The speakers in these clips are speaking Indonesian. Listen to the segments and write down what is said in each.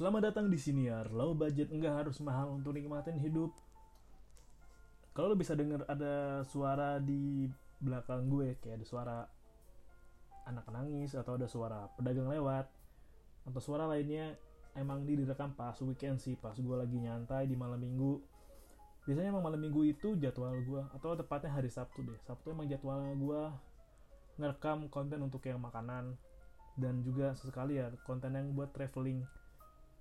Selamat datang di Siniar. Low budget enggak harus mahal untuk nikmatin hidup. Kalau lo bisa denger ada suara di belakang gue, kayak ada suara anak nangis atau ada suara pedagang lewat atau suara lainnya emang di direkam pas weekend sih, pas gue lagi nyantai di malam minggu. Biasanya emang malam minggu itu jadwal gue atau tepatnya hari Sabtu deh. Sabtu emang jadwal gue ngerekam konten untuk yang makanan dan juga sesekali ya konten yang buat traveling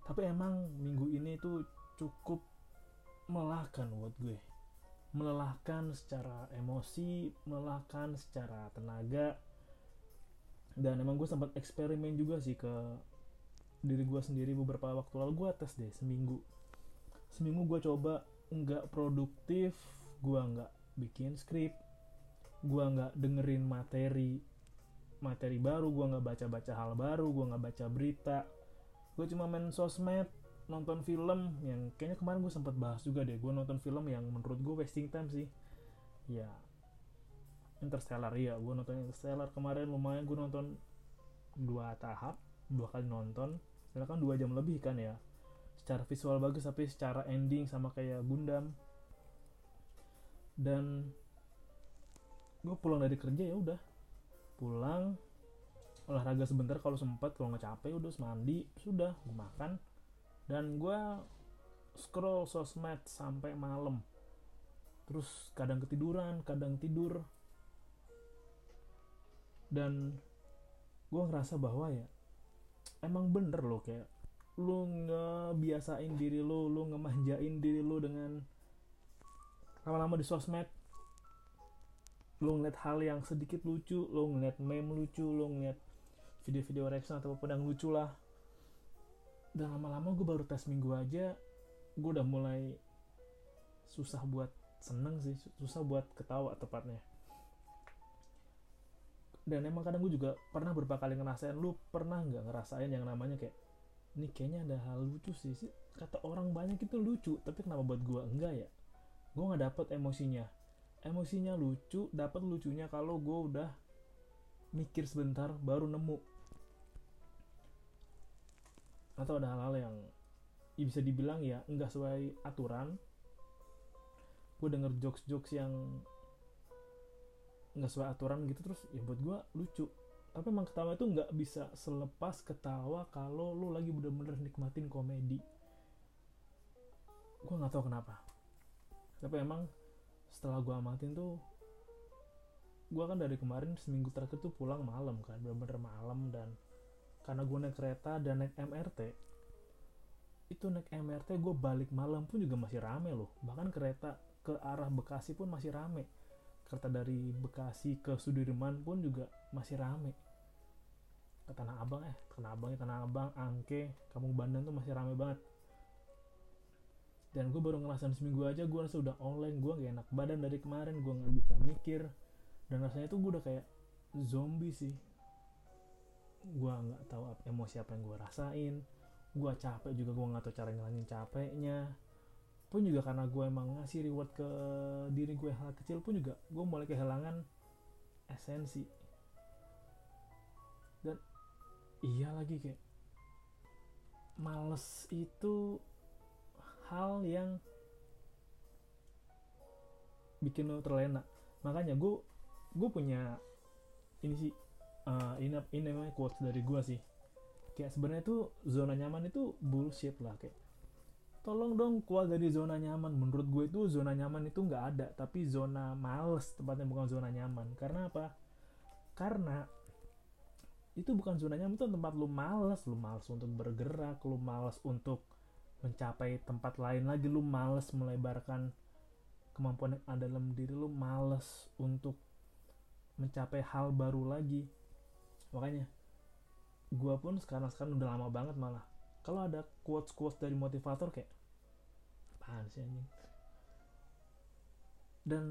tapi emang minggu ini tuh cukup melelahkan buat gue. Melelahkan secara emosi melelahkan secara tenaga. Dan emang gue sempat eksperimen juga sih ke diri gue sendiri beberapa waktu lalu. Gue tes deh seminggu. Seminggu gue coba nggak produktif gue nggak bikin skrip gue nggak dengerin materi materi baru gue nggak baca baca hal baru gue nggak baca berita gue cuma main sosmed nonton film yang kayaknya kemarin gue sempat bahas juga deh. Gue nonton film yang menurut gue wasting time sih. Ya Interstellar. Ya gue nonton Interstellar kemarin. Lumayan gue nonton dua tahap dua kali nonton. Karena kan dua jam lebih kan ya. Secara visual bagus tapi secara ending sama kayak Gundam. Dan gue pulang dari kerja ya udah. Pulang olahraga sebentar kalau sempat kalau nggak capek udah mandi sudah gue makan. Dan gue scroll sosmed sampai malam. Terus kadang ketiduran kadang tidur. Dan gue ngerasa bahwa ya emang bener loh kayak lu ngebiasain diri lu lu ngemanjain diri lu dengan lama-lama di sosmed. Lu ngeliat hal yang sedikit lucu lu ngeliat meme lucu lu ngeliat video-video reaction atau apa yang lucu lah. Dan lama-lama gue baru tes minggu aja gue udah mulai susah buat seneng sih susah buat ketawa tepatnya. Dan emang kadang gue juga pernah beberapa kali ngerasain. Lu pernah nggak ngerasain yang namanya kayak ini kayaknya ada hal lucu sih sih kata orang banyak itu lucu tapi kenapa buat gue enggak ya? Gue nggak dapet emosinya. Emosinya lucu dapat lucunya kalau gue udah mikir sebentar baru nemu atau ada hal-hal yang ya bisa dibilang ya nggak sesuai aturan. Gue denger jokes-jokes yang nggak sesuai aturan gitu terus ya buat gue lucu. Tapi emang ketawa itu nggak bisa selepas ketawa kalau lo lagi bener-bener nikmatin komedi. Gue nggak tahu kenapa. Tapi emang setelah gue amatin tuh gue kan dari kemarin seminggu terakhir tuh pulang malam kan bener-bener malam dan karena gue naik kereta dan naik MRT itu naik MRT gue balik malam pun juga masih rame loh. Bahkan kereta ke arah Bekasi pun masih rame. Kereta dari Bekasi ke Sudirman pun juga masih rame. Ke Tanah Abang eh Tanah Abang ya Tanah Abang Angke Kampung Bandan tuh masih rame banget. Dan gue baru ngerasain seminggu aja gue rasa udah online gue gak enak badan dari kemarin gue nggak bisa mikir. Dan rasanya tuh gue udah kayak zombie sih gue nggak tahu apa, emosi apa yang gue rasain. Gue capek juga gue nggak tahu cara ngilangin capeknya. Pun juga karena gue emang ngasih reward ke diri gue hal kecil pun juga gue mulai kehilangan esensi. Dan iya lagi kayak males itu hal yang bikin lo terlena. Makanya gue gue punya ini sih uh, ini ini namanya quotes dari gue sih. Kayak sebenarnya tuh zona nyaman itu bullshit lah kayak tolong dong keluar dari zona nyaman. Menurut gue itu zona nyaman itu nggak ada tapi zona males tepatnya bukan zona nyaman. Karena apa? Karena itu bukan zona nyaman itu tempat lu males. Lu males untuk bergerak lu males untuk mencapai tempat lain lagi lu males melebarkan kemampuan yang ada dalam diri lu males untuk mencapai hal baru lagi makanya gua pun sekarang sekarang udah lama banget malah. Kalau ada quotes quotes dari motivator kayak apaan sih anjing? Dan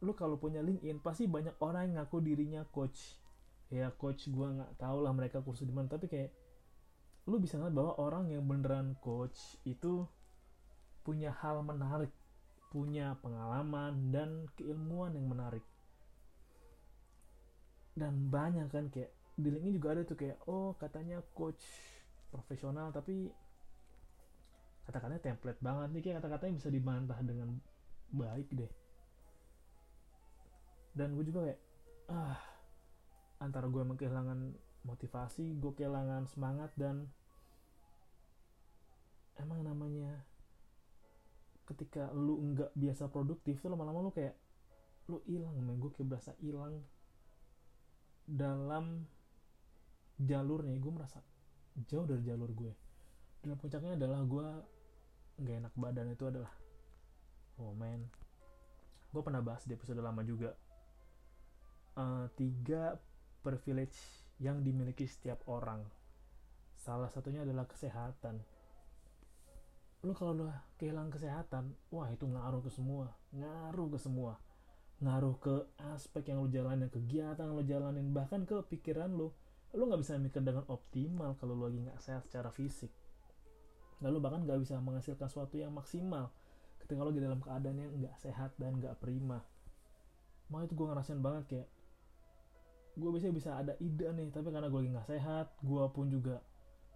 lu kalau punya LinkedIn pasti banyak orang yang ngaku dirinya coach. Ya coach gua nggak tahu lah mereka kursus di mana tapi kayak lu bisa ngeliat bahwa orang yang beneran coach itu punya hal menarik punya pengalaman dan keilmuan yang menarik dan banyak kan kayak di LinkedIn juga ada tuh kayak oh katanya coach profesional tapi kata-katanya template banget nih kayak kata-katanya bisa dibantah dengan baik deh. Dan gue juga kayak ah antara gue emang kehilangan motivasi gue kehilangan semangat dan emang namanya ketika lu nggak biasa produktif tuh lama-lama lu kayak lu hilang men. Gue kayak berasa hilang dalam jalurnya gue merasa jauh dari jalur gue. Dan puncaknya adalah gue nggak enak badan itu adalah oh man. Gue pernah bahas di episode lama juga. Uh, tiga privilege yang dimiliki setiap orang. Salah satunya adalah kesehatan. Lu kalau udah kehilangan kesehatan wah itu ngaruh ke semua. Ngaruh ke semua ngaruh ke aspek yang lu jalanin kegiatan yang lu jalanin bahkan ke pikiran lu. Lu nggak bisa mikir dengan optimal kalau lu lagi nggak sehat secara fisik. Lalu bahkan nggak bisa menghasilkan sesuatu yang maksimal ketika lu lagi dalam keadaan yang nggak sehat dan nggak prima. Mau itu gue ngerasain banget kayak gue bisa bisa ada ide nih tapi karena gue lagi nggak sehat gue pun juga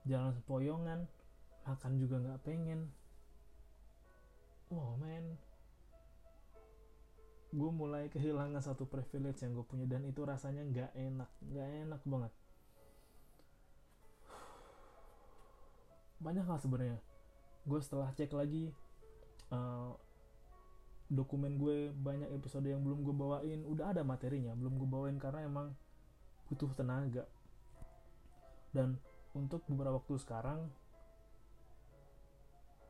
jalan sepoyongan makan juga nggak pengen. Wow man gue mulai kehilangan satu privilege yang gue punya dan itu rasanya nggak enak nggak enak banget. Banyak hal sebenarnya. Gue setelah cek lagi uh, dokumen gue banyak episode yang belum gue bawain udah ada materinya belum gue bawain karena emang butuh tenaga. Dan untuk beberapa waktu sekarang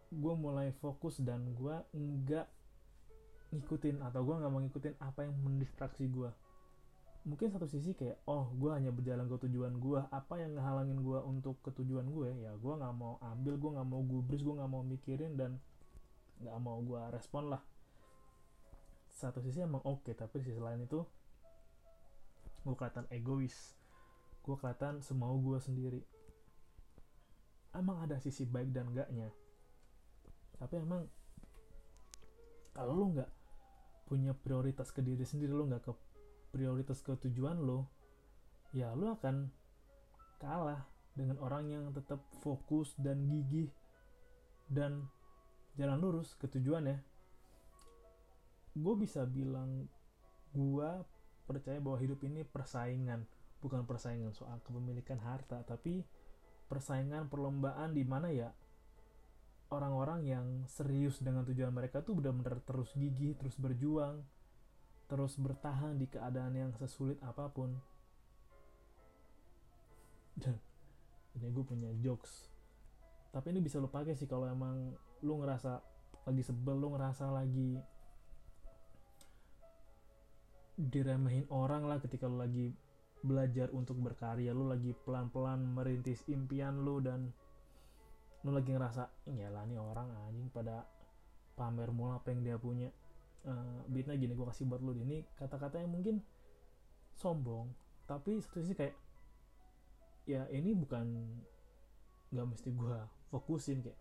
gue mulai fokus dan gue enggak ngikutin atau gue nggak mau ngikutin apa yang mendistraksi gue mungkin satu sisi kayak oh gue hanya berjalan ke tujuan gue apa yang ngehalangin gue untuk ke tujuan gue ya gue nggak mau ambil gue nggak mau gubris gue nggak mau mikirin dan nggak mau gue respon lah. Satu sisi emang oke okay, tapi sisi lain itu gue kelihatan egois. Gue kelihatan semau gue sendiri. Emang ada sisi baik dan enggaknya tapi emang kalau lo nggak punya prioritas ke diri sendiri lo nggak ke prioritas ke tujuan lo ya lo akan kalah dengan orang yang tetap fokus dan gigih dan jalan lurus ke tujuannya gue bisa bilang gue percaya bahwa hidup ini persaingan bukan persaingan soal kepemilikan harta tapi persaingan perlombaan di mana ya orang-orang yang serius dengan tujuan mereka tuh benar-benar terus gigih, terus berjuang, terus bertahan di keadaan yang sesulit apa pun. Dan ini gue punya jokes. Tapi ini bisa lo pakai sih kalau emang lo ngerasa lagi sebel, lo ngerasa lagi diremehin orang lah ketika lo lagi belajar untuk berkarya, lo lagi pelan-pelan merintis impian lo dan lu lagi ngerasa lah nih orang anjing pada pamer mula apa yang dia punya. Uh, beatnya gini gue kasih buat lu. Ini kata-kata yang mungkin sombong tapi satu sisi kayak ya ini bukan nggak mesti gue fokusin. Kayak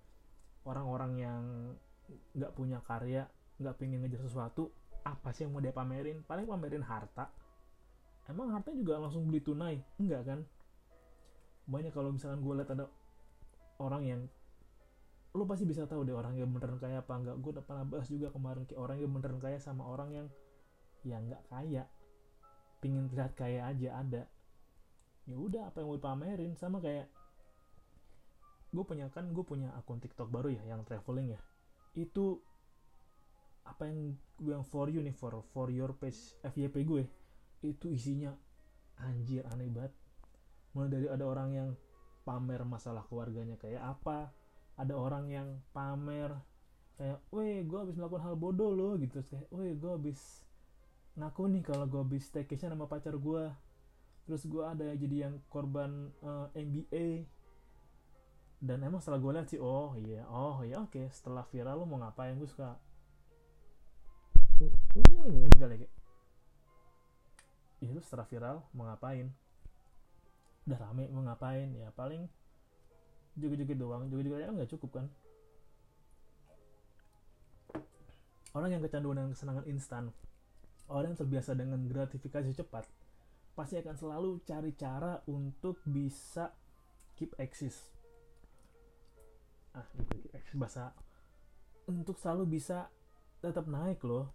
orang-orang yang nggak punya karya nggak pengen ngejar sesuatu apa sih yang mau dia pamerin? Paling pamerin harta. Emang harta juga langsung beli tunai? Enggak kan? Banyak kalau misalkan gue lihat ada orang yang lu pasti bisa tahu deh orang yang beneran kaya apa enggak. Gue udah pernah bahas juga kemarin kayak orang yang beneran kaya sama orang yang ya nggak kaya. Pingin terlihat kaya aja ada. Ya udah apa yang mau dipamerin sama kayak gue punya kan gue punya akun TikTok baru ya yang traveling ya. Itu apa yang gue yang for you nih for for your page FYP gue itu isinya anjir aneh banget. Mulai dari ada orang yang pamer masalah keluarganya kayak apa. Ada orang yang pamer kayak weh gue habis melakukan hal bodoh loh gitu. Kayak weh gue habis ngaku nih kalau gue habis staycation sama pacar gue terus gue ada jadi yang korban uh, eh, MBA dan emang setelah gue lihat sih oh iya oh iya oke okay. setelah viral lo mau ngapain? Gue suka enggak lagi. Itu setelah viral mau ngapain udah rame mau ngapain? Ya paling joget-joget doang. Joget-joget nggak cukup kan? Orang yang kecanduan dengan kesenangan instan orang yang terbiasa dengan gratifikasi cepat pasti akan selalu cari cara untuk bisa keep exist ah bahasa untuk selalu bisa tetap naik loh.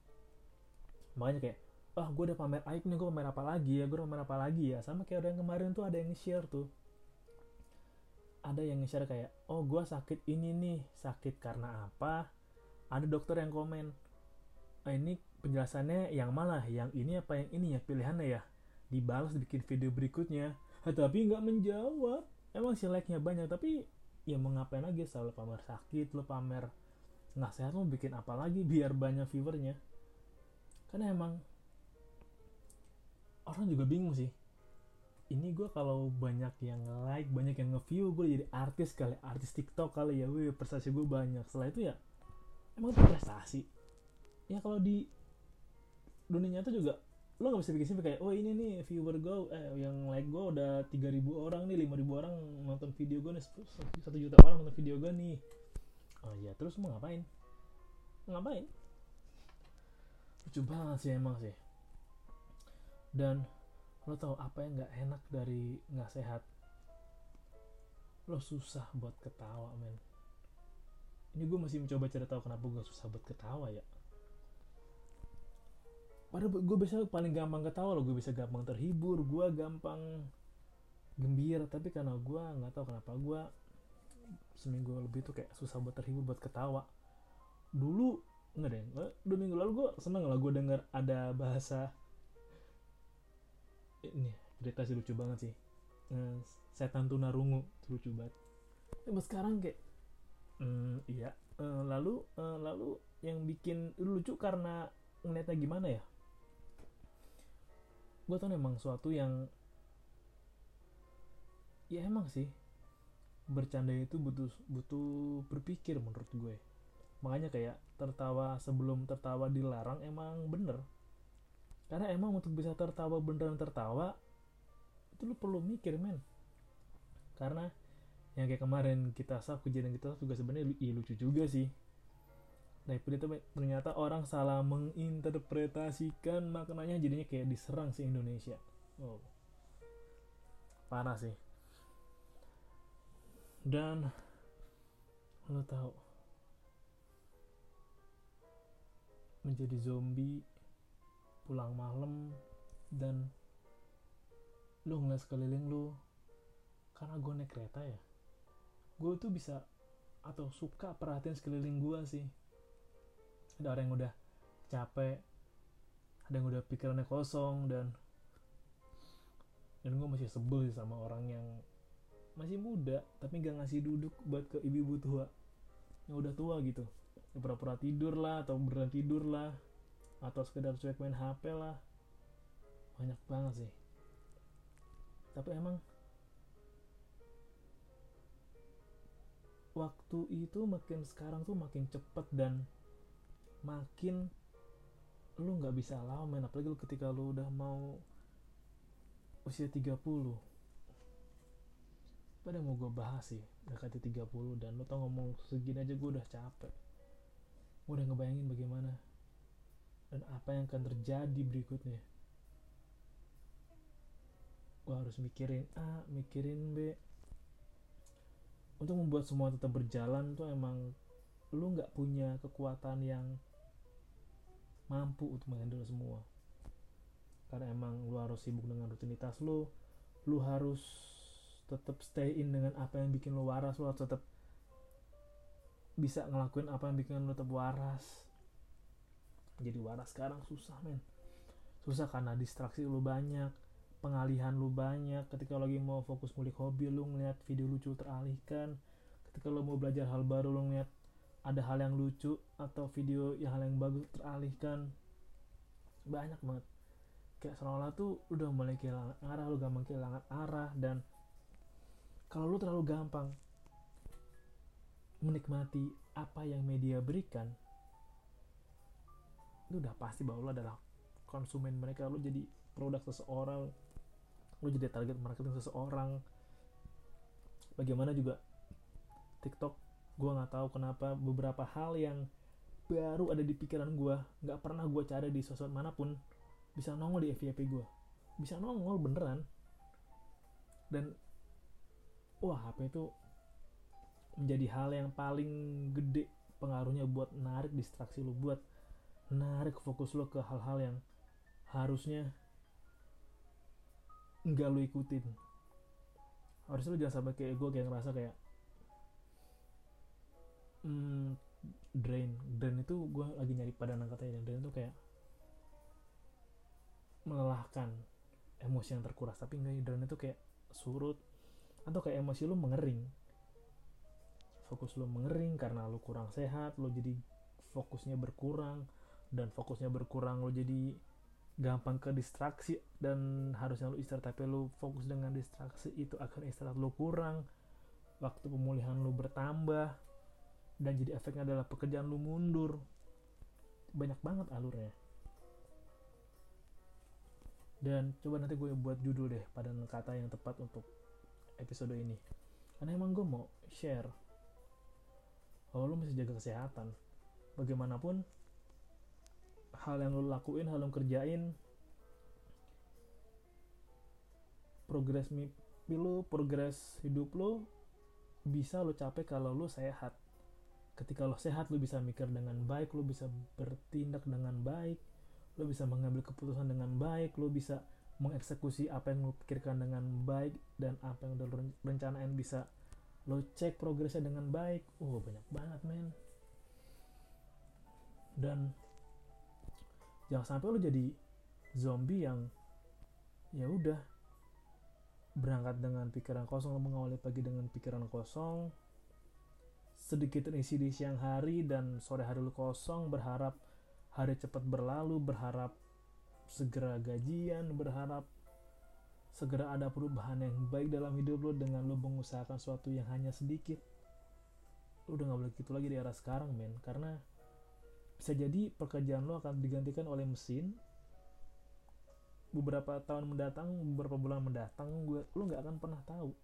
Makanya kayak ah gue udah pamer aib nih gue pamer apa lagi ya? Gue pamer apa lagi ya? Sama kayak orang kemarin tuh ada yang share tuh. Ada yang share kayak oh gue sakit ini nih sakit karena apa? Ada dokter yang komen ah, ini penjelasannya yang malah yang ini apa yang ini ya? Pilihannya ya? Dibalas bikin video berikutnya. Tapi nggak menjawab. Emang sih like-nya banyak tapi ya mau ngapain lagi? Selalu pamer sakit lo pamer nggak sehat lo bikin apa lagi biar banyak viewernya? Karena emang orang juga bingung sih. Ini gue kalau banyak yang like banyak yang nge-view gue jadi artis kali artis TikTok kali ya wih prestasi gue banyak. Setelah itu ya emang itu prestasi. Ya kalau di dunia nyata juga lo gak bisa bikin sih kayak oh ini nih viewer gue eh yang like gue udah 3000 orang nih 5000 orang nonton video gue nih satu juta orang nonton video gue nih. Oh iya terus mau ngapain? Ngapain? Lucu banget sih emang sih dan lo tau apa yang nggak enak dari nggak sehat? Lo susah buat ketawa men. Ini gue masih mencoba cari tahu kenapa gue susah buat ketawa ya. Padahal gue bisa paling gampang ketawa lo gue bisa gampang terhibur gue gampang gembira. Tapi karena gue nggak tahu kenapa gue seminggu lebih tuh kayak susah buat terhibur buat ketawa. Dulu nggak deh dua minggu lalu gue seneng lah gue denger ada bahasa ini cerita sih lucu banget sih. Uh, setan tunarungu lucu banget. Tapi sekarang kayak? Mm, iya. Uh, lalu uh, lalu yang bikin lucu karena ngeliatnya gimana ya? Gue tau emang suatu yang ya emang sih bercanda itu butuh butuh berpikir menurut gue. Makanya kayak tertawa sebelum tertawa dilarang emang bener karena emang untuk bisa tertawa beneran tertawa itu lu perlu mikir men. Karena yang kayak kemarin kita sah kejadian kita juga sebenarnya iya lucu juga sih. Tapi itu ternyata orang salah menginterpretasikan maknanya jadinya kayak diserang si Indonesia. Oh parah sih. Dan lo tahu menjadi zombie pulang malam dan lu ngeliat sekeliling lu karena gue naik kereta ya gue tuh bisa atau suka perhatian sekeliling gue sih. Ada orang yang udah capek ada yang udah pikirannya kosong dan dan gue masih sebel sih sama orang yang masih muda tapi gak ngasih duduk buat ke ibu-ibu tua yang udah tua gitu. Pura-pura tidur lah atau beneran tidur lah atau sekedar cuek main HP lah. Banyak banget sih. Tapi emang waktu itu makin sekarang tuh makin cepet dan makin lu nggak bisa lama apalagi lu ketika lu udah mau usia 30 pada mau gue bahas sih dekati 30 dan lu tau ngomong segini aja gue udah capek. Gue udah ngebayangin bagaimana dan apa yang akan terjadi berikutnya? Gue harus mikirin A mikirin B. Untuk membuat semua tetap berjalan tuh emang lu nggak punya kekuatan yang mampu untuk menghandle semua. Karena emang lu harus sibuk dengan rutinitas lu lu harus tetap stay in dengan apa yang bikin lu waras lu harus tetap bisa ngelakuin apa yang bikin lu tetap waras jadi waras sekarang susah men. Susah karena distraksi lu banyak pengalihan lu banyak. Ketika lagi mau fokus ngulik hobi lu ngeliat video lucu teralihkan. Ketika lu mau belajar hal baru lu ngeliat ada hal yang lucu atau video yang hal yang bagus teralihkan. Banyak banget. Kayak seolah-olah tuh udah mulai kehilangan arah lu gampang kehilangan arah dan kalau lu terlalu gampang menikmati apa yang media berikan lu udah pasti bahwa lu adalah konsumen mereka. Lu jadi produk seseorang lu jadi target marketing seseorang. Bagaimana juga TikTok gue nggak tahu kenapa beberapa hal yang baru ada di pikiran gue nggak pernah gue cari di sosmed mana pun bisa nongol di FYP gue bisa nongol beneran. Dan wah HP itu menjadi hal yang paling gede pengaruhnya buat narik distraksi lu buat narik fokus lo ke hal-hal yang harusnya nggak lu ikutin. Harusnya lu jangan sampai kayak gue kayak ngerasa kayak hmm, drain. Drain itu gue lagi nyari pada katanya drain itu kayak melelahkan emosi yang terkuras. Tapi enggak drain itu kayak surut atau kayak emosi lu mengering. Fokus lu mengering karena lu kurang sehat lu jadi fokusnya berkurang dan fokusnya berkurang lu jadi gampang ke distraksi dan harusnya lu istirahat tapi lu fokus dengan distraksi itu akan istirahat lu kurang waktu pemulihan lu bertambah dan jadi efeknya adalah pekerjaan lu mundur. Banyak banget alurnya. Dan coba nanti gue buat judul deh pada kata yang tepat untuk episode ini. Karena emang gue mau share. Kalau lu mesti jaga kesehatan bagaimanapun hal yang lu lakuin hal yang kerjain progres mimpi lu progres hidup lu bisa lu capai kalau lu sehat. Ketika lo sehat lu bisa mikir dengan baik lu bisa bertindak dengan baik lu bisa mengambil keputusan dengan baik lu bisa mengeksekusi apa yang lo pikirkan dengan baik dan apa yang udah lo rencanain bisa lo cek progresnya dengan baik. Oh banyak banget men. Dan jangan sampai lo jadi zombie yang ya udah berangkat dengan pikiran kosong lo mengawali pagi dengan pikiran kosong sedikit terisi di siang hari dan sore hari lo kosong berharap hari cepat berlalu berharap segera gajian berharap segera ada perubahan yang baik dalam hidup lo dengan lo mengusahakan sesuatu yang hanya sedikit. Lo udah gak boleh gitu lagi di era sekarang men. Karena bisa jadi pekerjaan lo akan digantikan oleh mesin. Beberapa tahun mendatang beberapa bulan mendatang gue lo nggak akan pernah tahu.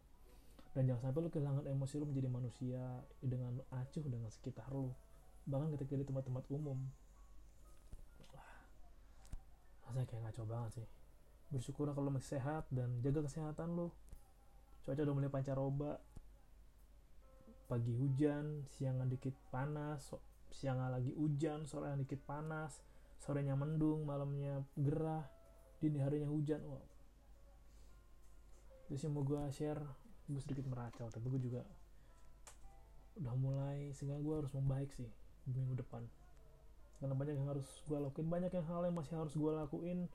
Dan jangan sampai lo kehilangan emosi lo menjadi manusia dengan acuh dengan sekitar lo. Bahkan ketika di tempat-tempat umum. Rasanya kayak ngaco banget sih. Bersyukur kalau masih sehat dan jaga kesehatan lo. Cuaca udah mulai pancaroba. Pagi hujan siangan dikit panas siangan lagi hujan sore yang dikit panas sorenya mendung malamnya gerah dini harinya hujan wow. jadi mau gue share gue sedikit meracau tapi gue juga udah mulai sehingga gue harus membaik sih di minggu depan karena banyak yang harus gue lakuin banyak yang hal yang masih harus gue lakuin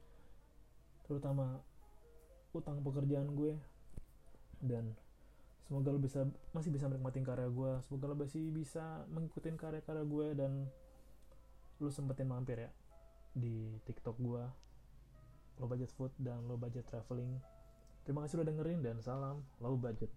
terutama utang pekerjaan gue dan semoga lo bisa masih bisa menikmati karya gue semoga lo masih bisa mengikuti karya-karya gue dan lo sempetin mampir ya di tiktok gue lo budget food dan lo budget traveling. Terima kasih udah dengerin dan salam low budget